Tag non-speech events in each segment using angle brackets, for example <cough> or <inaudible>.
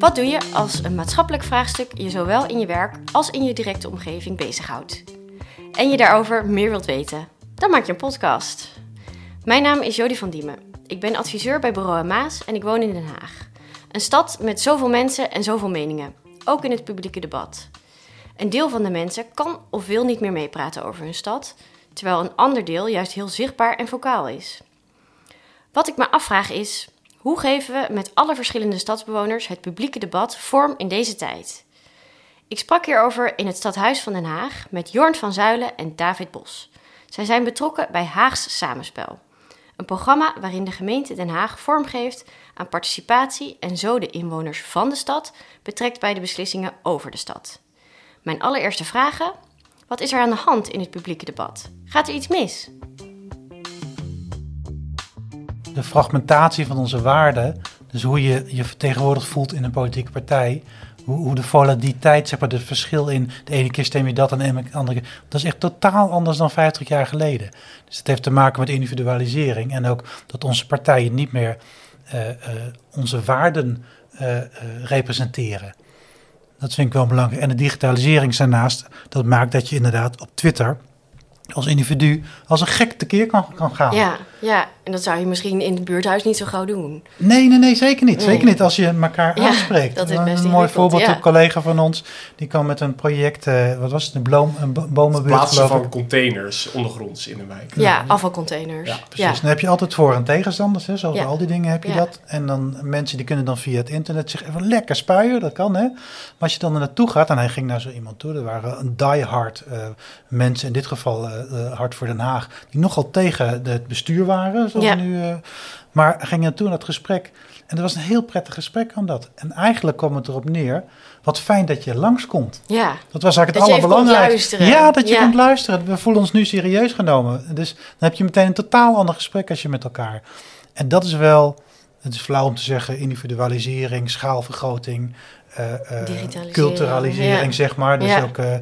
Wat doe je als een maatschappelijk vraagstuk je zowel in je werk als in je directe omgeving bezighoudt? En je daarover meer wilt weten? Dan maak je een podcast. Mijn naam is Jody van Diemen. Ik ben adviseur bij Bureau Maas en ik woon in Den Haag. Een stad met zoveel mensen en zoveel meningen, ook in het publieke debat. Een deel van de mensen kan of wil niet meer meepraten over hun stad, terwijl een ander deel juist heel zichtbaar en vocaal is. Wat ik me afvraag is: hoe geven we met alle verschillende stadsbewoners het publieke debat vorm in deze tijd? Ik sprak hierover in het Stadhuis van Den Haag met Jorn van Zuilen en David Bos. Zij zijn betrokken bij Haags Samenspel. Een programma waarin de gemeente Den Haag vormgeeft aan participatie en zo de inwoners van de stad betrekt bij de beslissingen over de stad. Mijn allereerste vragen: wat is er aan de hand in het publieke debat? Gaat er iets mis? De fragmentatie van onze waarden, dus hoe je je vertegenwoordigd voelt in een politieke partij, hoe, hoe de volatiliteit, zeg maar, het verschil in de ene keer stem je dat en de andere keer, dat is echt totaal anders dan 50 jaar geleden. Dus het heeft te maken met individualisering en ook dat onze partijen niet meer uh, uh, onze waarden uh, representeren. Dat vind ik wel belangrijk. En de digitalisering daarnaast, dat maakt dat je inderdaad op Twitter als individu als een gek tekeer kan, kan gaan. Ja, ja, en dat zou je misschien in het buurthuis niet zo gauw doen. Nee, nee, nee, zeker niet. Zeker niet als je elkaar aanspreekt. Dat is best een mooi voorbeeld, ja. een collega van ons, die kwam met een project, uh, wat was het, een, bloem, een bomenbuurt Plaatsen van containers ondergronds in een wijk. Ja, afvalcontainers. Ja, precies. Dan heb je altijd voor- en tegenstanders, hè, zoals al die dingen heb je dat. En dan mensen die kunnen dan via het internet zich even lekker spuien, dat kan hè. Maar als je dan er naartoe gaat, en hij ging naar zo iemand toe, er waren een diehard uh, mensen, in dit geval uh, Hart voor Den Haag, die nogal tegen het bestuur waren, zoals nu... Uh, maar ging naartoe naar het gesprek. En dat was een heel prettig gesprek aan dat. En eigenlijk kwam het erop neer. Wat fijn dat je langskomt. Ja. Dat was eigenlijk het allerbelangrijkste. Ja, dat je ja. kunt luisteren. We voelen ons nu serieus genomen. Dus dan heb je meteen een totaal ander gesprek als je met elkaar. En dat is wel, het is flauw om te zeggen, individualisering, schaalvergroting, uh, uh, culturalisering, ja. zeg maar. Dus ja. ook uh,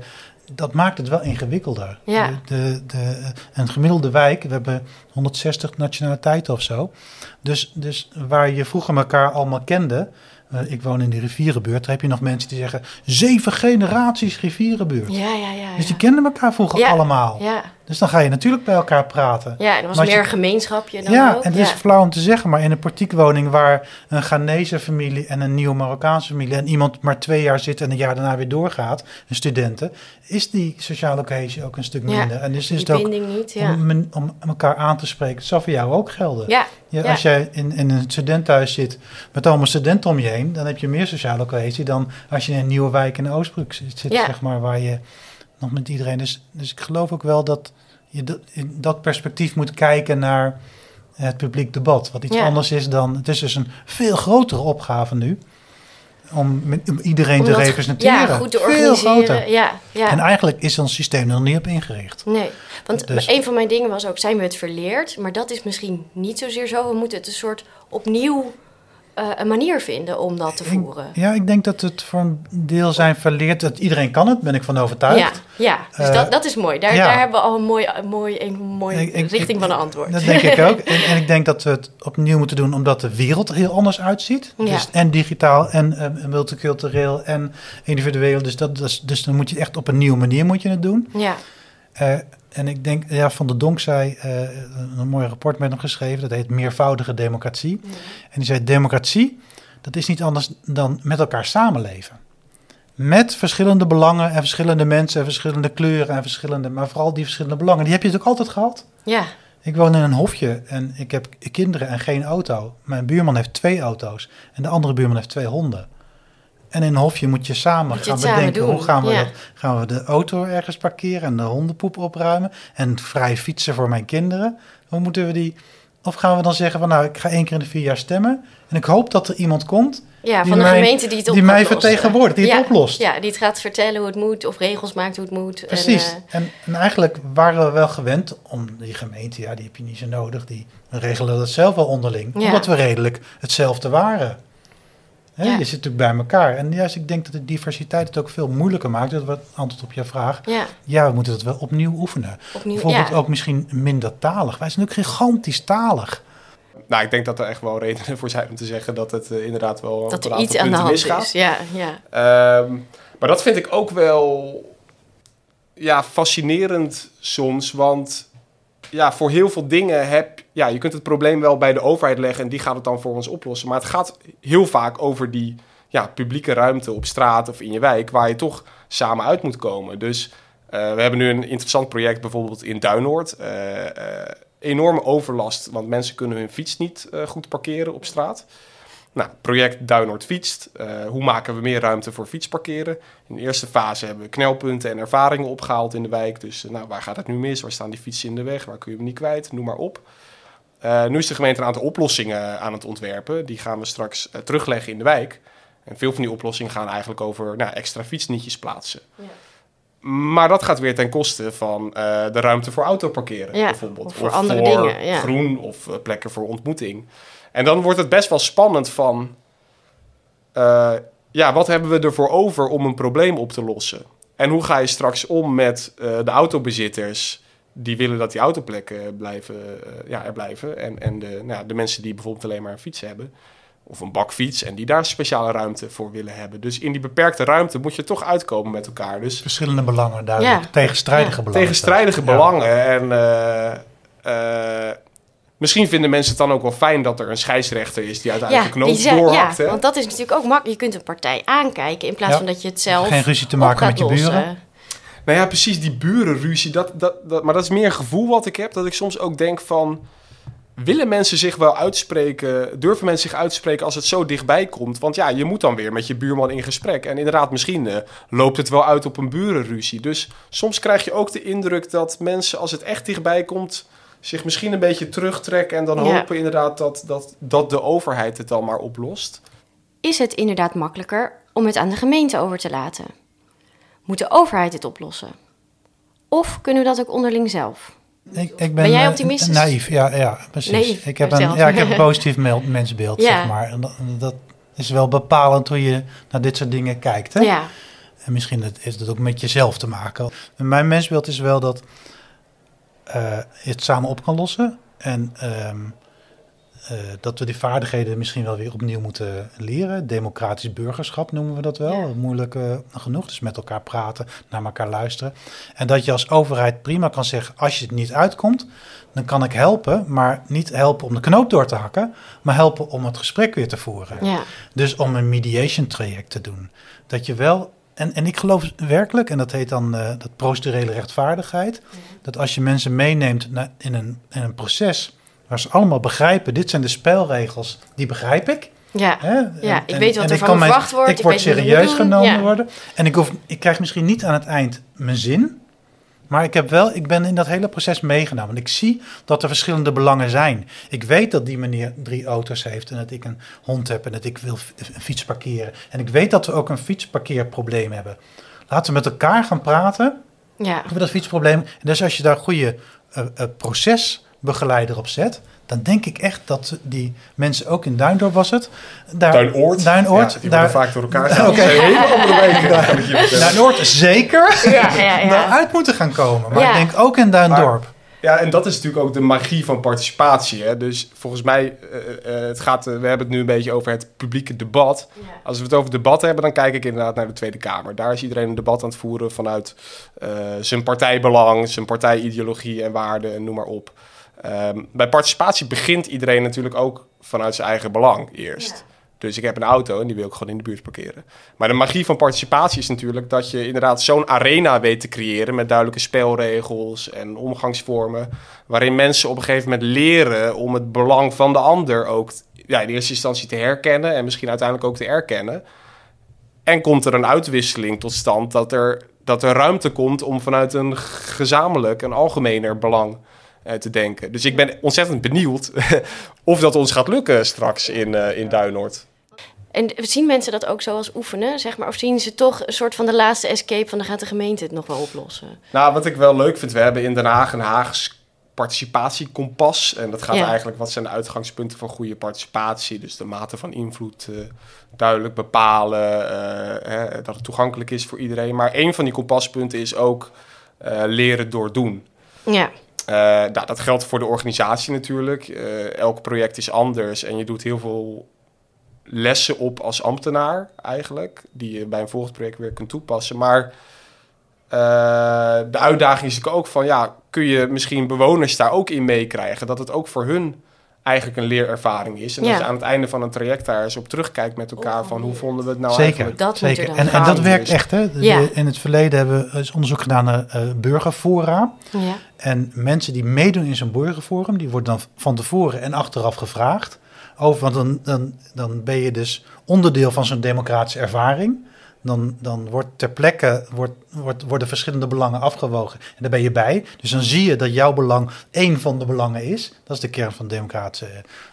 dat maakt het wel ingewikkelder. Ja. De, de, de, een gemiddelde wijk, we hebben 160 nationaliteiten of zo. Dus, dus waar je vroeger elkaar allemaal kende. Uh, ik woon in de rivierenbuurt. Daar heb je nog mensen die zeggen: zeven generaties rivierenbuurt. Ja, ja, ja. Dus die kenden elkaar vroeger ja, allemaal. Ja. Dus dan ga je natuurlijk bij elkaar praten. Ja, er was meer je, gemeenschapje dan ja, ook. en het is flauw om te zeggen, maar in een portiekwoning waar een Ghanese familie en een nieuw Marokkaanse familie en iemand maar twee jaar zit en een jaar daarna weer doorgaat, een studenten, is die sociale cohesie ook een stuk minder. Ja, en dus is het ook niet, ja. om, om, elkaar aan te spreken. Het zal voor jou ook gelden. Ja, ja, als jij in, in een studentenhuis zit met allemaal studenten om je heen, dan heb je meer sociale cohesie dan als je in een nieuwe wijk in Oostbroek zit, zeg maar, waar je nog met iedereen. Dus, dus ik geloof ook wel dat je dat, in dat perspectief moet kijken naar het publiek debat. Wat iets ja. anders is dan. Het is dus een veel grotere opgave nu. Om, om iedereen om te representeren. Ja, goed te veel organiseren. groter. Ja, ja. En eigenlijk is ons systeem er nog niet op ingericht. Nee, want Dus- een van mijn dingen was ook, zijn we het verleerd? Maar dat is misschien niet zozeer zo. We moeten het een soort opnieuw uh, een manier vinden om dat te voeren. Ik, ja, ik denk dat het voor een deel zijn verleerd. Dat iedereen kan het, ben ik van overtuigd. Ja, ja. dus Uh, dat, dat is mooi. Daar, ja. daar hebben we al een mooi, een mooi, een mooi Ik- ik- richting ik- van een antwoord. Dat denk ik <laughs> ook. En, en ik denk dat we het opnieuw moeten doen omdat de wereld er heel anders uitziet. Ja. Dus en digitaal en uh, multicultureel en individueel. Dus, dat, dus, dus dan moet je echt op een nieuwe manier moet je het doen. Ja, en ik denk, ja, Van der Donk zei, uh, een mooi rapport met hem geschreven, dat heet Meervoudige Democratie. En die zei, democratie, dat is niet anders dan met elkaar samenleven. Met verschillende belangen en verschillende mensen en verschillende kleuren en verschillende, maar vooral die verschillende belangen. Die heb je natuurlijk altijd gehad. ja, Ik woon in een hofje en ik heb kinderen en geen auto. Mijn buurman heeft twee auto's en de andere buurman heeft twee honden. En in een hofje moet je samen Moet je gaan het samen bedenken hoe gaan we, ja. dat, gaan we de auto ergens parkeren en de hondenpoep opruimen en vrij fietsen voor mijn kinderen. Hoe moeten we die? Of gaan we dan zeggen van nou ik ga één keer in de vier jaar stemmen en ik hoop dat er iemand komt ja Die van de mij- gemeente die het die mij vertegenwoordigt, die het ja, oplost. Ja, die het gaat vertellen hoe het moet of regels maakt hoe het moet. Precies. En, eh, En, en eigenlijk waren we wel gewend om die gemeente, ja, die heb je niet zo nodig. Die regelen dat zelf wel onderling. Ja. Omdat we redelijk hetzelfde waren. Hè, Ja. Je zit natuurlijk bij elkaar. En juist, ik denk dat de diversiteit het ook veel moeilijker maakt. Dat was antwoord op jouw vraag. ja, Ja, we moeten het wel opnieuw oefenen. opnieuw. Bijvoorbeeld ja. ook misschien minder talig. Wij zijn ook gigantisch talig. Nou, ik denk dat er echt wel redenen voor zijn om te zeggen dat het eh, inderdaad wel Dat er een iets aantal aan de hand misgaat. is. Ja, ja. Ehm, maar dat vind ik ook wel ja, fascinerend soms. Want ja, voor heel veel dingen heb ja, je kunt het probleem wel bij de overheid leggen en die gaat het dan voor ons oplossen. Maar het gaat heel vaak over die ja, publieke ruimte op straat of in je wijk, waar je toch samen uit moet komen. Dus eh, we hebben nu een interessant project bijvoorbeeld in Duinoord. Eh, enorme overlast, want mensen kunnen hun fiets niet goed parkeren op straat. Nou, project Duinoord fietst. Hoe maken we meer ruimte voor fietsparkeren? In de eerste fase hebben we knelpunten en ervaringen opgehaald in de wijk. Dus nou, waar gaat het nu mis? Waar staan die fietsen in de weg? Waar kun je hem niet kwijt? Noem maar op. Eh, nu is de gemeente een aantal oplossingen aan het ontwerpen. Die gaan we straks eh, terugleggen in de wijk. En veel van die oplossingen gaan eigenlijk over nou, extra fietsnietjes plaatsen. Maar dat gaat weer ten koste van eh, de ruimte voor autoparkeren, Ja, bijvoorbeeld. of voor andere dingen, ja. groen of eh, plekken voor ontmoeting. En dan wordt het best wel spannend van... eh, ja, wat hebben we ervoor over om een probleem op te lossen? En hoe ga je straks om met eh, de autobezitters... die willen dat die autoplekken blijven, eh, ja, er blijven... en, en de, nou, ja, de mensen die bijvoorbeeld alleen maar een fiets hebben... of een bakfiets en die daar speciale ruimte voor willen hebben. Dus in die beperkte ruimte moet je toch uitkomen met elkaar. Dus Verschillende belangen duidelijk. Ja. Tegenstrijdige Ja. belangen. tegenstrijdige Ja. belangen. En eh, eh, misschien vinden mensen het dan ook wel fijn dat er een scheidsrechter is die uiteindelijk de knoop doorhakt. ja, hè? want dat is natuurlijk ook makkelijk. Je kunt een partij aankijken in plaats Ja. van dat je het zelf Geen ruzie te maken met je lossen. buren. Nou ja, precies die burenruzie. Dat, dat, dat, maar dat is meer een gevoel wat ik heb. Dat ik soms ook denk van... Willen mensen zich wel uitspreken? Durven mensen zich uitspreken als het zo dichtbij komt? Want ja, je moet dan weer met je buurman in gesprek. En inderdaad, misschien eh, loopt het wel uit op een burenruzie. Dus soms krijg je ook de indruk dat mensen, als het echt dichtbij komt... zich misschien een beetje terugtrekken... en dan Ja. hopen inderdaad dat, dat, dat de overheid het dan maar oplost. Is het inderdaad makkelijker om het aan de gemeente over te laten? Moet de overheid het oplossen? Of kunnen we dat ook onderling zelf? Ik, ik ben, Ben jij eh, optimistisch? naïef, ja, ja precies. Naïef, ik, heb een, ja, ik heb een <laughs> positief mensbeeld, Ja. zeg maar. En dat, dat is wel bepalend hoe je naar dit soort dingen kijkt. Hè? Ja, En misschien heeft het ook met jezelf te maken. En mijn mensbeeld is wel dat eh, je het samen op kan lossen. En ehm, eh, dat we die vaardigheden misschien wel weer opnieuw moeten leren. Democratisch burgerschap noemen we dat wel. Ja. Moeilijk eh, genoeg. Dus met elkaar praten, naar elkaar luisteren. En dat je als overheid prima kan zeggen: als je het niet uitkomt, dan kan ik helpen. Maar niet helpen om de knoop door te hakken, maar helpen om het gesprek weer te voeren. ja. Dus om een mediation traject te doen. Dat je wel, en, en ik geloof werkelijk, en dat heet dan eh, dat procedurele rechtvaardigheid, dat als je mensen meeneemt in, een, in een proces waar ze allemaal begrijpen, dit zijn de spelregels, die begrijp ik. ja. Hè? Ja, En- ik weet wat er van verwacht wordt, Ik ik word serieus genomen ja. worden. En ik, hoef, ik krijg misschien niet aan het eind mijn zin. Maar ik, heb wel, ik ben in dat hele proces meegenomen. En ik zie dat er verschillende belangen zijn. Ik weet dat die meneer drie auto's heeft en dat ik een hond heb en dat ik wil een fiets parkeren. En ik weet dat we ook een fietsparkeerprobleem hebben. Laten we met elkaar gaan praten ja. over dat fietsprobleem. En dus als je daar een goede eh, eh, procesbegeleider op zet, dan denk ik echt dat die mensen ook in Duindorp was het. Daar, Duinoord. Duinoord. Ja, die daar, vaak door elkaar. <laughs> Dat zijn hele andere. Duinoord zeker Ja, ja, ja. <laughs> daaruit moeten gaan komen. Maar Ja. ik denk ook in Duindorp. Ja, en dat is natuurlijk ook de magie van participatie. Hè? Dus volgens mij, eh, eh, het gaat, eh, we hebben het nu een beetje over het publieke debat. Als we het over debat hebben, dan kijk ik inderdaad naar de Tweede Kamer. Daar is iedereen een debat aan het voeren vanuit eh, zijn partijbelang, zijn partijideologie en waarden en noem maar op. Ehm, bij participatie begint iedereen natuurlijk ook vanuit zijn eigen belang eerst. Dus ik heb een auto en die wil ik gewoon in de buurt parkeren. Maar de magie van participatie is natuurlijk dat je inderdaad zo'n arena weet te creëren met duidelijke spelregels en omgangsvormen. Waarin mensen op een gegeven moment leren om het belang van de ander ook ja, in eerste instantie te herkennen en misschien uiteindelijk ook te erkennen. En komt er een uitwisseling tot stand dat er, dat er ruimte komt om vanuit een gezamenlijk, een algemener belang te denken. Dus ik ben ontzettend benieuwd <laughs> of dat ons gaat lukken straks in, eh, in Duinoord. En zien mensen dat ook zo als oefenen, zeg maar? Of zien ze toch een soort van de laatste escape van dan gaat de gemeente het nog wel oplossen? Nou, wat ik wel leuk vind, we hebben in Den Haag een Haags participatiekompas. En dat gaat Ja. eigenlijk, wat zijn de uitgangspunten van goede participatie? Dus de mate van invloed eh, duidelijk bepalen, eh, hè, dat het toegankelijk is voor iedereen. Maar een van die kompaspunten is ook eh, leren door doen. Ja, Nou, dat geldt voor de organisatie natuurlijk. Eh, elk project is anders en je doet heel veel lessen op als ambtenaar eigenlijk, die je bij een volgend project weer kunt toepassen. Maar eh, de uitdaging is ook van, ja, kun je misschien bewoners daar ook in meekrijgen? Dat het ook voor hun eigenlijk een leerervaring is. En Ja. dat je aan het einde van een traject daar eens op terugkijkt met elkaar van, hoe vonden we het nou Zeker. eigenlijk? Dat moet er Zeker. dan En, en dat werkt echt. Hè? Ja. In het verleden hebben we eens onderzoek gedaan naar eh, burgerfora. Ja. En mensen die meedoen in zo'n burgerforum, die worden dan van tevoren en achteraf gevraagd. Over, want dan, dan, dan ben je dus onderdeel van zo'n democratische ervaring. Dan, dan wordt ter plekke wordt, wordt, worden verschillende belangen afgewogen. En daar ben je bij. Dus dan zie je dat jouw belang één van de belangen is. Dat is de kern van de democratische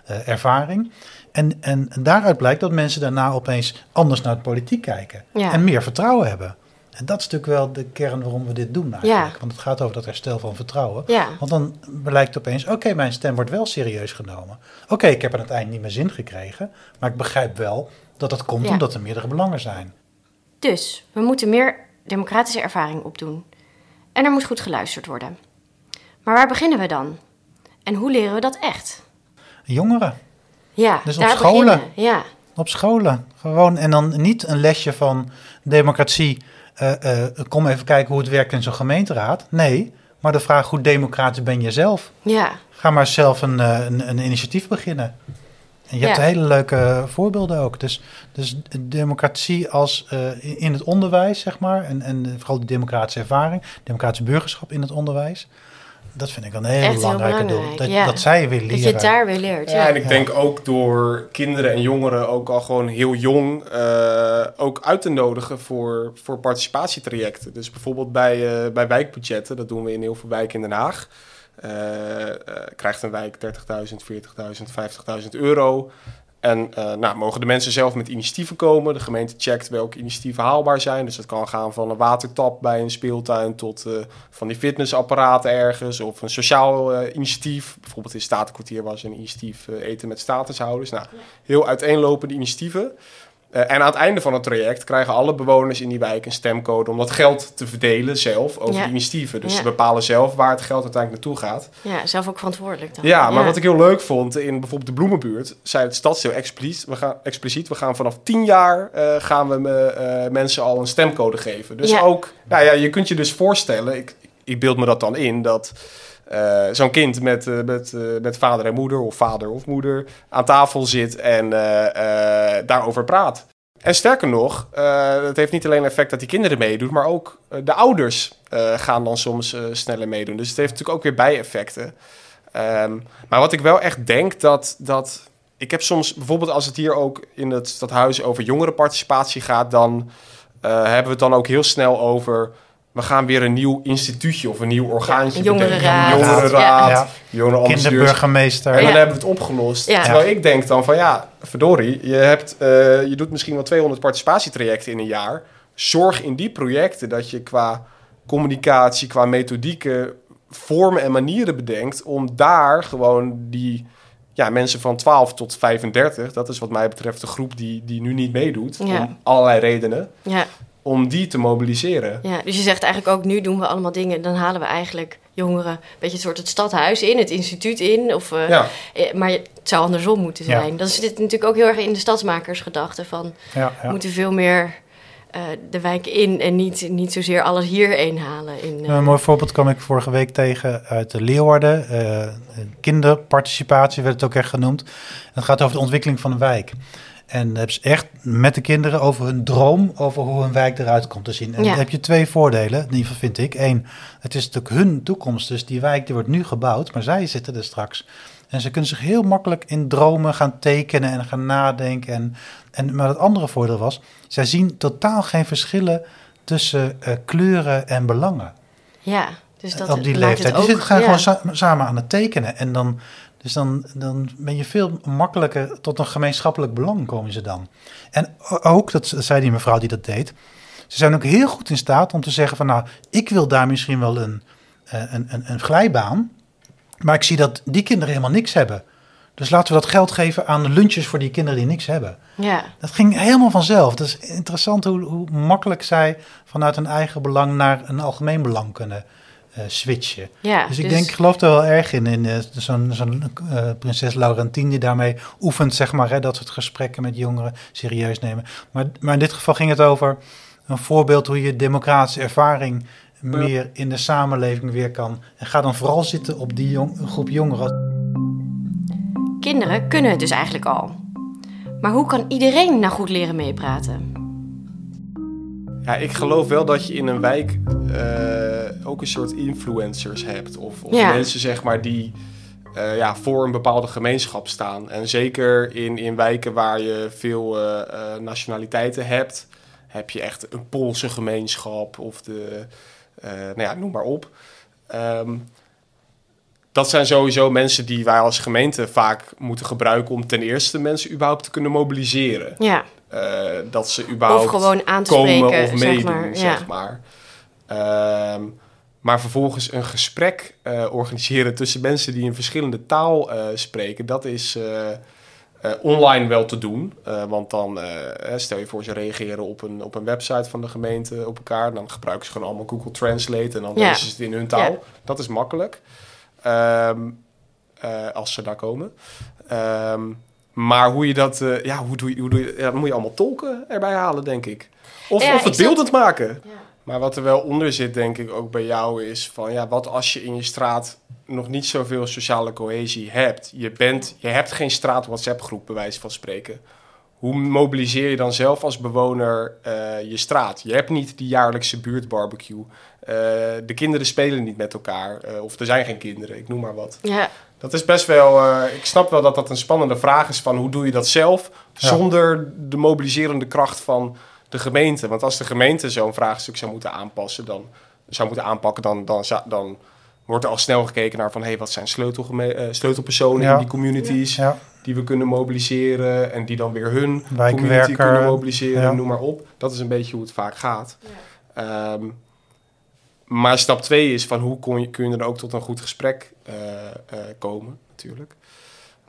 eh, ervaring. En, en daaruit blijkt dat mensen daarna opeens anders naar de politiek kijken. Ja. En meer vertrouwen hebben. En dat is natuurlijk wel de kern waarom we dit doen eigenlijk. Ja. Want het gaat over dat herstel van vertrouwen. Ja. Want dan blijkt opeens, oké, mijn stem wordt wel serieus genomen. Oké, ik heb aan het eind niet meer zin gekregen, maar ik begrijp wel dat dat komt omdat er meerdere belangen zijn. Dus we moeten meer democratische ervaring opdoen. En er moet goed geluisterd worden. Maar waar beginnen we dan? En hoe leren we dat echt? Jongeren, Ja, Dus op scholen. beginnen. Ja, op scholen, gewoon en dan niet een lesje van democratie. eh, eh, kom even kijken hoe het werkt in zo'n gemeenteraad. Nee, maar de vraag hoe democratisch ben je zelf? ja, Ga maar zelf een, eh, een, een initiatief beginnen. En je hebt hele leuke voorbeelden ook. Dus, dus democratie als eh, in het onderwijs, zeg maar. En, en vooral de democratische ervaring, democratisch burgerschap in het onderwijs. Dat vind ik een Echt heel belangrijke doel. Dat, ja. dat zij weer dat leren. je het daar weer leert. Ja, Ja, en ik denk ook door kinderen en jongeren ook al gewoon heel jong eh, ook uit te nodigen voor, voor participatietrajecten. Dus bijvoorbeeld bij, eh, bij wijkbudgetten, dat doen we in heel veel wijken in Den Haag. Eh, eh, krijgt een wijk 30.000, 40.000, 50.000 euro. En eh, nou, mogen de mensen zelf met initiatieven komen. De gemeente checkt welke initiatieven haalbaar zijn. Dus dat kan gaan van een watertap bij een speeltuin tot van die fitnessapparaten ergens. Of een sociaal initiatief. Bijvoorbeeld in Statenkwartier was een initiatief eten met statushouders. Nou, heel uiteenlopende initiatieven. Eh, en aan het einde van het traject krijgen alle bewoners in die wijk een stemcode om dat geld te verdelen zelf over Ja. initiatieven. Dus Ja. ze bepalen zelf waar het geld uiteindelijk naartoe gaat. ja, zelf ook verantwoordelijk dan. Ja, maar wat ik heel leuk vond, in bijvoorbeeld de Bloemenbuurt, zei het stadsdeel expliciet, we gaan, expliciet, we gaan vanaf 10 jaar eh, gaan we eh, mensen al een stemcode geven. Dus ook, nou ja, je kunt je dus voorstellen, ik, ik beeld me dat dan in, dat eh, zo'n kind met, eh, met, eh, met vader en moeder, of vader of moeder, aan tafel zit en daarover praat. En sterker nog, het heeft niet alleen effect dat die kinderen meedoen, maar ook de ouders gaan dan soms sneller meedoen. Dus het heeft natuurlijk ook weer bijeffecten. Ehm, maar wat ik wel echt denk dat, dat. Ik heb soms bijvoorbeeld als het hier ook in het stadhuis over jongerenparticipatie gaat, dan hebben we het dan ook heel snel over. We gaan weer een nieuw instituutje of een nieuw orgaantje een jongerenraad. bedenken. Jongerenraad, Ja. Kinderburgemeester. En dan Ja. hebben we het opgelost. Ja. Terwijl ik denk dan van ja, verdorie, je, hebt, eh, je doet misschien wel 200 participatietrajecten in een jaar. Zorg in die projecten dat je qua communicatie, qua methodieken, vormen en manieren bedenkt om daar gewoon die ja, mensen van 12 tot 35, dat is wat mij betreft de groep die, die nu niet meedoet, Ja. om allerlei redenen, Ja, om die te mobiliseren. ja, dus je zegt eigenlijk ook, nu doen we allemaal dingen. Dan halen we eigenlijk jongeren een beetje een soort het stadhuis in, het instituut in. Of, eh, Ja. eh, maar het zou andersom moeten Ja. zijn. Dat zit natuurlijk ook heel erg in de stadsmakersgedachte van... Ja, we ja. moeten veel meer eh, de wijk in en niet, niet zozeer alles hierheen halen. In, eh, Een mooi voorbeeld kwam ik vorige week tegen uit de Leeuwarden. Eh, kinderparticipatie werd het ook echt genoemd. Het gaat over de ontwikkeling van een wijk. En hebben ze echt met de kinderen over hun droom, over hoe een wijk eruit komt te zien. En Ja. dan heb je twee voordelen, in ieder geval vind ik. Eén, het is natuurlijk hun toekomst, dus die wijk die wordt nu gebouwd, maar zij zitten er straks. En ze kunnen zich heel makkelijk in dromen gaan tekenen en gaan nadenken. En, en, maar het andere voordeel was, zij zien totaal geen verschillen tussen eh, kleuren en belangen ja, dus dat op die leeftijd. Die zitten gaan ja. gewoon sa- samen aan het tekenen. En dan, dus dan, dan ben je veel makkelijker tot een gemeenschappelijk belang komen ze dan. En ook, dat zei die mevrouw die dat deed, ze zijn ook heel goed in staat om te zeggen van nou, ik wil daar misschien wel een, eh, een, een, een glijbaan, maar ik zie dat die kinderen helemaal niks hebben. Dus laten we dat geld geven aan de lunches voor die kinderen die niks hebben. Ja, Dat ging helemaal vanzelf. Dat is interessant hoe, hoe makkelijk zij vanuit hun eigen belang naar een algemeen belang kunnen switchen. Ja, dus ik denk, ik geloof er wel erg in, in eh, zo'n zo'n eh, prinses Laurentien die daarmee oefent, zeg maar, hè, dat soort gesprekken met jongeren serieus nemen. Maar, maar in dit geval ging het over een voorbeeld hoe je democratische ervaring meer in de samenleving weer kan. En ga dan vooral zitten op die jong, groep jongeren. Kinderen kunnen het dus eigenlijk al. Maar hoe kan iedereen nou goed leren meepraten? Ja, ik geloof wel dat je in een wijk eh, ook een soort influencers hebt. Of, of Ja. mensen zeg maar die eh, ja, voor een bepaalde gemeenschap staan. En zeker in, in wijken waar je veel eh, nationaliteiten hebt, heb je echt een Poolse gemeenschap of de, nou ja, noem maar op. Ehm, dat zijn sowieso mensen die wij als gemeente vaak moeten gebruiken om ten eerste mensen überhaupt te kunnen mobiliseren. Ja, dat ze überhaupt of gewoon aan te komen spreken, of zeg meedoen, maar. Ja. zeg maar. Ehm, maar vervolgens een gesprek eh, organiseren tussen mensen die een verschillende taal eh, spreken, dat is eh, eh, online wel te doen. Eh, want dan, eh, eh, stel je voor, ze reageren op een, op een website van de gemeente op elkaar. Dan gebruiken ze gewoon allemaal Google Translate en dan Ja. lezen ze het in hun taal. Ja. Dat is makkelijk. Ehm, eh, als ze daar komen. Ehm, maar hoe je dat, eh, ja, hoe doe je, hoe doe je, ja, dan moet je allemaal tolken erbij halen, denk ik. Of, Ja, of het beeldend maken. Ja. Maar wat er wel onder zit, denk ik, ook bij jou is van ja, wat als je in je straat nog niet zoveel sociale cohesie hebt? Je, bent, je hebt geen straat WhatsApp-groep, bij wijze van spreken. Hoe mobiliseer je dan zelf als bewoner eh, je straat? Je hebt niet die jaarlijkse buurtbarbecue. Eh, de kinderen spelen niet met elkaar. of er zijn geen kinderen, ik noem maar wat. Ja, Dat is best wel. eh, ik snap wel dat dat een spannende vraag is van hoe doe je dat zelf Ja. zonder de mobiliserende kracht van de gemeente. Want als de gemeente zo'n vraagstuk zou moeten aanpassen, dan zou moeten aanpakken, dan, dan, dan wordt er al snel gekeken naar van hé, wat zijn sleutelgeme- eh, sleutelpersonen Ja. in die communities Ja, die we kunnen mobiliseren en die dan weer hun community kunnen mobiliseren, ja. noem maar op. Dat is een beetje hoe het vaak gaat. Ehm, maar stap twee is van hoe kon je, kun je er ook tot een goed gesprek eh, eh, komen, natuurlijk.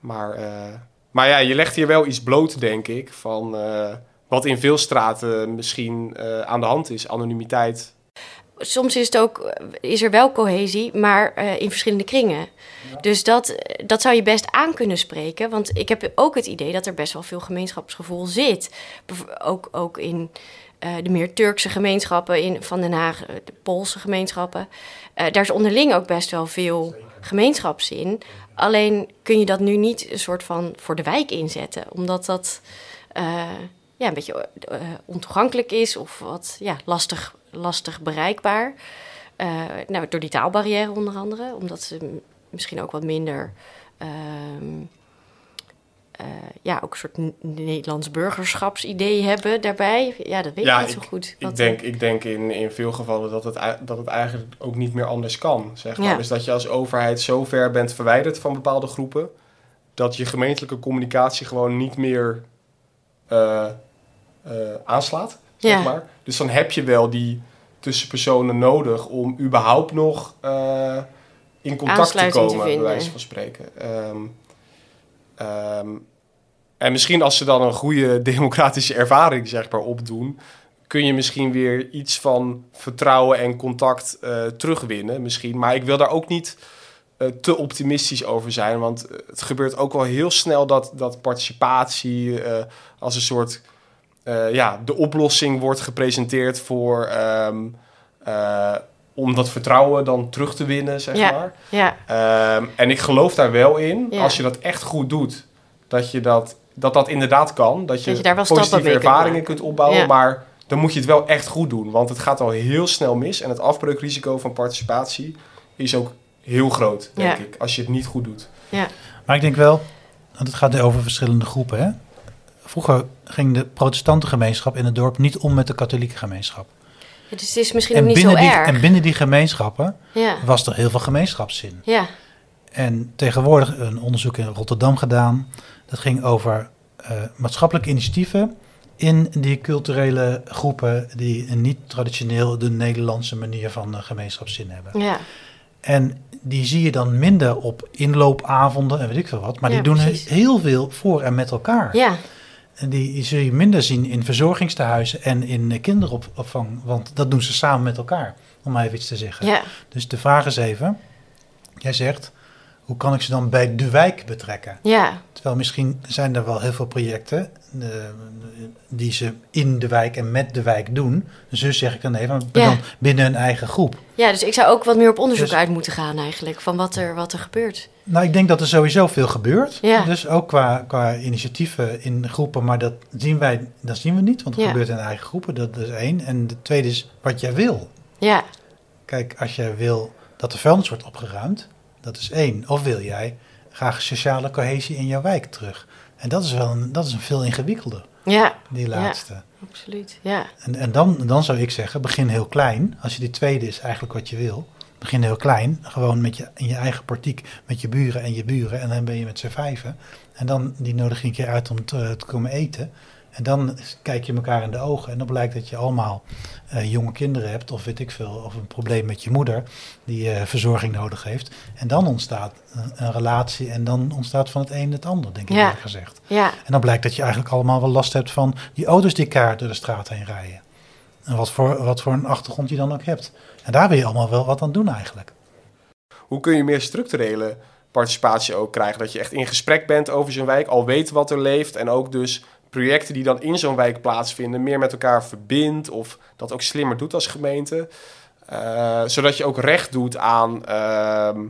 Maar, eh, maar ja, je legt hier wel iets bloot, denk ik, van wat in veel straten misschien aan de hand is. Anonimiteit. Soms is, het ook, is er wel cohesie, maar eh, in verschillende kringen. Dus dat, dat zou je best aan kunnen spreken. Want ik heb ook het idee dat er best wel veel gemeenschapsgevoel zit. Ook, ook in eh, de meer Turkse gemeenschappen in, van Den Haag, eh, de Poolse gemeenschappen. Daar is onderling ook best wel veel gemeenschapszin. Alleen kun je dat nu niet een soort van voor de wijk inzetten. Omdat dat ja, een beetje eh, ontoegankelijk is of wat ja, lastig, lastig bereikbaar. Eh, nou, door die taalbarrière onder andere. Omdat ze misschien ook wat minder... ehm, eh, ja, ook een soort Nederlands burgerschapsidee hebben daarbij. Ja, dat weet Ja, ik niet zo goed. Ik denk, ik denk in, in veel gevallen dat het, dat het eigenlijk ook niet meer anders kan. Zeg maar. Ja. Dus dat je als overheid zo ver bent verwijderd van bepaalde groepen, dat je gemeentelijke communicatie gewoon niet meer aanslaat. Zeg Ja. maar. Dus dan heb je wel die tussenpersonen nodig om überhaupt nog eh, in contact te Aansluiting te komen, bij wijze van spreken. Ehm, ehm, en misschien als ze dan een goede <laughs> democratische ervaring zeg maar, opdoen, kun je misschien weer iets van vertrouwen en contact eh, terugwinnen. Misschien. Maar ik wil daar ook niet eh, te optimistisch over zijn. Want eh, het gebeurt ook wel heel snel dat, dat participatie eh, als een soort eh, ja, de oplossing wordt gepresenteerd voor. ehm, eh, om dat vertrouwen dan terug te winnen, zeg Ja. maar. Ja, Ehm, en ik geloof daar wel in, Ja. als je dat echt goed doet, dat je dat, dat, dat inderdaad kan. Dat je, Dat je daar wel positieve kunt ervaringen kunt opbouwen, Ja. maar dan moet je het wel echt goed doen. Want het gaat al heel snel mis en het afbreukrisico van participatie is ook heel groot, denk Ja. ik, als je het niet goed doet. ja, Maar ik denk wel, want het gaat over verschillende groepen. Hè? Vroeger ging de protestante gemeenschap in het dorp niet om met de katholieke gemeenschap. dus het is misschien ook niet zo binnen, die, erg. en binnen die gemeenschappen Ja, was er heel veel gemeenschapszin. ja, En tegenwoordig een onderzoek in Rotterdam gedaan. Dat ging over eh, maatschappelijke initiatieven in die culturele groepen die een niet traditioneel de Nederlandse manier van eh, gemeenschapszin hebben. ja. En die zie je dan minder op inloopavonden en weet ik veel wat. Maar Ja, die doen precies. heel veel voor en met elkaar. ja. En die zul je minder zien in verzorgingstehuizen en in eh, kinderopvang. Want dat doen ze samen met elkaar, om maar even iets te zeggen. Ja, Dus de vraag is even, jij zegt, hoe kan ik ze dan bij de wijk betrekken? ja, Terwijl misschien zijn er wel heel veel projecten eh, die ze in de wijk en met de wijk doen. Dus zo zeg ik dan even, maar Ja. binnen hun eigen groep. ja, dus ik zou ook wat meer op onderzoek Dus- uit moeten gaan eigenlijk. Van wat er, wat er gebeurt. Nou, ik denk dat er sowieso veel gebeurt. Ja. Dus ook qua, qua initiatieven in groepen, maar dat zien wij, dat zien we niet, want het Ja. gebeurt in eigen groepen. Dat is één. En de tweede is wat jij wil. Ja, Kijk, als jij wil dat de vuilnis wordt opgeruimd, dat is één. Of wil jij graag sociale cohesie in jouw wijk terug? En dat is wel een, dat is een veel ingewikkelder, ja, die laatste. absoluut. Ja, En, en dan, dan zou ik zeggen, begin heel klein. Als je die tweede is eigenlijk wat je wil. Begin heel klein, gewoon met je, in je eigen portiek, met je buren en je buren. En dan ben je met z'n vijven. En dan die nodig je een keer uit om te, te komen eten. En dan kijk je elkaar in de ogen. En dan blijkt dat je allemaal eh, jonge kinderen hebt, of weet ik veel, of een probleem met je moeder, die eh, verzorging nodig heeft. En dan ontstaat een, een relatie en dan ontstaat van het een het ander, denk ik Ja. eerlijk gezegd. ja, En dan blijkt dat je eigenlijk allemaal wel last hebt van die auto's die kaart door de straat heen rijden. En wat voor, wat voor een achtergrond je dan ook hebt. En daar wil je allemaal wel wat aan doen eigenlijk. Hoe kun je meer structurele participatie ook krijgen? Dat je echt in gesprek bent over zo'n wijk, al weet wat er leeft en ook dus projecten die dan in zo'n wijk plaatsvinden meer met elkaar verbindt of dat ook slimmer doet als gemeente. Eh, zodat je ook recht doet aan ehm,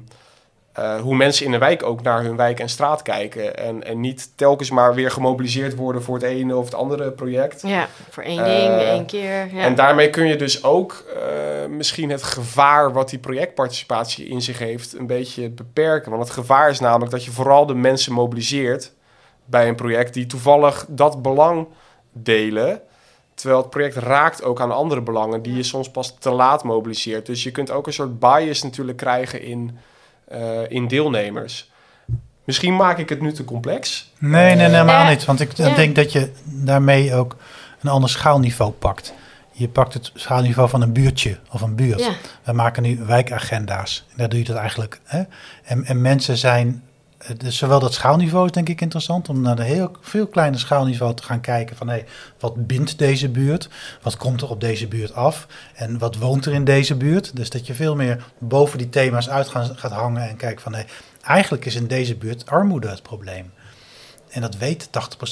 eh, hoe mensen in een wijk ook naar hun wijk en straat kijken. En, en niet telkens maar weer gemobiliseerd worden voor het ene of het andere project. ja. Voor één Eh, ding, één keer. Ja. En daarmee kun je dus ook eh, misschien het gevaar wat die projectparticipatie in zich heeft een beetje beperken. Want het gevaar is namelijk dat je vooral de mensen mobiliseert bij een project die toevallig dat belang delen. Terwijl het project raakt ook aan andere belangen die je soms pas te laat mobiliseert. Dus je kunt ook een soort bias natuurlijk krijgen in, eh, in deelnemers. Misschien maak ik het nu te complex. Nee, nee, nee helemaal Ja. niet. Want ik Ja. denk dat je daarmee ook een ander schaalniveau pakt. Je pakt het schaalniveau van een buurtje of een buurt. ja, We maken nu wijkagenda's. En daar doe je dat eigenlijk. Hè? En, en mensen zijn. Eh, Dus zowel dat schaalniveau is denk ik interessant om naar een heel veel kleiner schaalniveau te gaan kijken van hé, wat bindt deze buurt? Wat komt er op deze buurt af? En wat woont er in deze buurt? Dus dat je veel meer boven die thema's uit gaat hangen en kijkt van hé, eigenlijk is in deze buurt armoede het probleem. En dat weet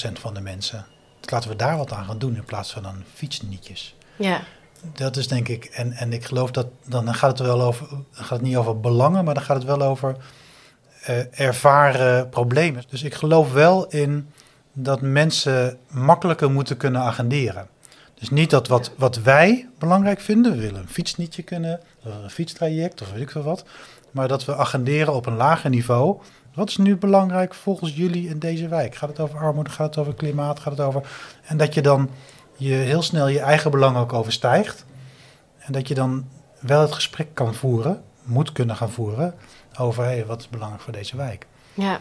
80% van de mensen. Dus laten we daar wat aan gaan doen in plaats van aan fietsnietjes. ja, Dat is denk ik, en, en ik geloof dat dan gaat het wel over, dan gaat het niet over belangen, maar dan gaat het wel over eh, ervaren problemen. Dus ik geloof wel in dat mensen makkelijker moeten kunnen agenderen. Dus niet dat wat, wat wij belangrijk vinden, we willen een fietsnietje kunnen, een fietstraject of weet ik veel wat, maar dat we agenderen op een lager niveau. Wat is nu belangrijk volgens jullie in deze wijk? Gaat het over armoede? Gaat het over klimaat? Gaat het over. En dat je dan je heel snel je eigen belang ook overstijgt. En dat je dan wel het gesprek kan voeren, moet kunnen gaan voeren, over hey, wat is belangrijk voor deze wijk. ja.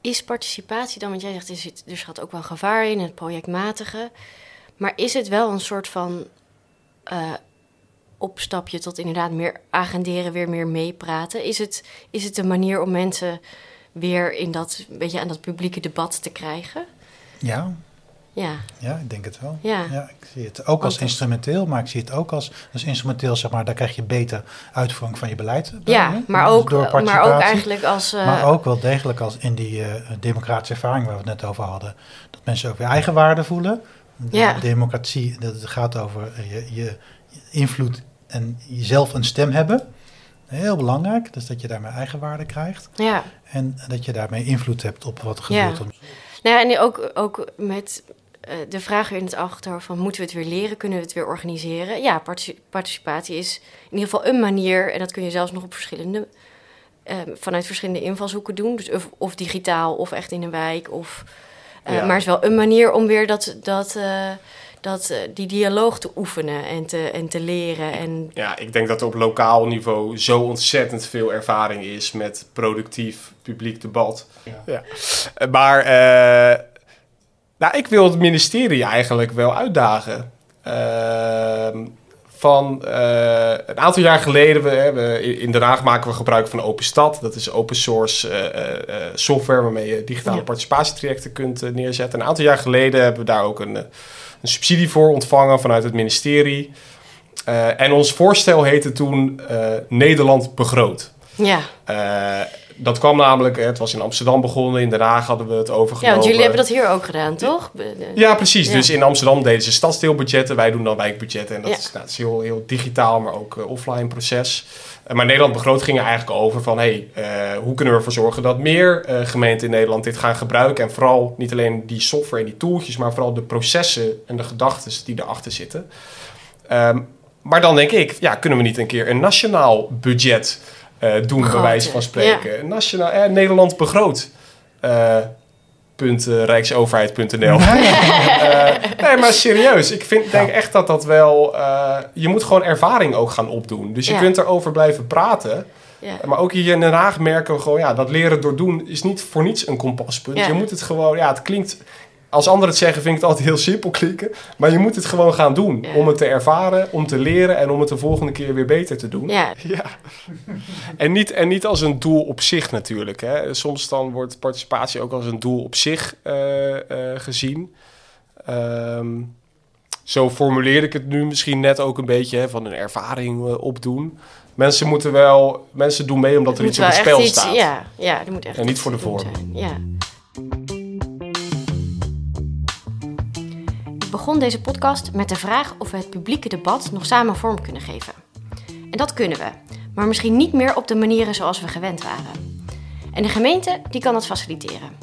Is participatie dan, want jij zegt er, zit, er schat ook wel gevaar in, het projectmatige. Maar is het wel een soort van eh, opstapje tot inderdaad meer agenderen, weer meer meepraten? Is het, is het een manier om mensen weer in dat, beetje aan dat publieke debat te krijgen? Ja, Ja, ja, ik denk het wel. Ja. ik zie het ook als instrumenteel, maar ik zie het ook als, als instrumenteel, zeg maar, daar krijg je beter uitvoering van je beleid. bij, ja hè? maar, Dus ook, door maar ook eigenlijk als... eh, Maar ook wel degelijk als in die eh, democratische ervaring waar we het net over hadden. Dat mensen ook weer eigenwaarde voelen. De Ja. democratie, dat het gaat over eh, je, je invloed en jezelf een stem hebben. Heel belangrijk, dus dat je daarmee eigenwaarde krijgt. Ja, En dat je daarmee invloed hebt op wat er Ja. gebeurt. om- nou ja, en ook, ook met eh, de vraag in het achterhoofd van... moeten we het weer leren, kunnen we het weer organiseren? Ja, partici- participatie is in ieder geval een manier... en dat kun je zelfs nog op verschillende... eh, vanuit verschillende invalshoeken doen. Dus of, of digitaal, of echt in een wijk. Of, eh, Ja. Maar het is wel een manier om weer dat, dat, eh, dat, eh, die dialoog te oefenen en te, en te leren. En Ja, ik denk dat er op lokaal niveau zo ontzettend veel ervaring is met productief publiek debat. Ja. Eh, Maar eh, nou, ik wil het ministerie eigenlijk wel uitdagen. Ehm, van eh, een aantal jaar geleden. We, we, in Den Haag maken we gebruik van OpenStad. Dat is open source eh, eh, software waarmee je digitale Ja. participatietrajecten kunt neerzetten. Een aantal jaar geleden hebben we daar ook een, een subsidie voor ontvangen vanuit het ministerie. En ons voorstel heette toen Nederland begroot. Ja. Dat kwam namelijk, het was in Amsterdam begonnen, in Den Haag hadden we het overgenomen. ja, want jullie hebben dat hier ook gedaan, toch? Ja, precies. Ja. Dus in Amsterdam deden ze stadsdeelbudgetten. Wij doen dan wijkbudgetten. En dat Ja. is, nou, is heel, heel digitaal, maar ook eh, offline proces. Eh, maar Nederland begroot ging er eigenlijk over van... Hey, eh, hoe kunnen we ervoor zorgen dat meer gemeenten in Nederland dit gaan gebruiken? En vooral niet alleen die software en die tooltjes... maar vooral de processen en de gedachten die erachter zitten. Ehm, maar dan denk ik, ja, kunnen we niet een keer een nationaal budget eh, doen... bij wijze van spreken. Nationaal, eh, Nederland begroot. Eh, punt, eh, rijksoverheid.nl <laughs> Eh, nee, maar serieus. Ik vind, denk echt dat dat wel... eh, je moet gewoon ervaring ook gaan opdoen. Dus je Ja. kunt erover blijven praten. ja. Maar ook hier in Den Haag merken we gewoon... Ja, dat leren door doen is niet voor niets een kompaspunt. Ja. Je moet het gewoon... Ja, het klinkt... Als anderen het zeggen, vind ik het altijd heel simpel klinken. Maar je moet het gewoon gaan doen. Ja. Om het te ervaren, om te leren... en om het de volgende keer weer beter te doen. Ja. <laughs> Ja. En niet, en niet als een doel op zich natuurlijk. Hè. Soms dan wordt participatie ook als een doel op zich eh, eh, gezien. Ehm, zo formuleer ik het nu misschien net ook een beetje hè, van een ervaring eh, opdoen. Mensen moeten wel, mensen doen mee omdat er iets op het spel iets- staat. Ja, ja, moet echt En niet voor de vorm. zijn. Ja. Begon deze podcast met de vraag of we het publieke debat nog samen vorm kunnen geven. En dat kunnen we, maar misschien niet meer op de manieren zoals we gewend waren. En de gemeente die kan dat faciliteren.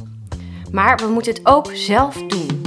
Maar we moeten het ook zelf doen.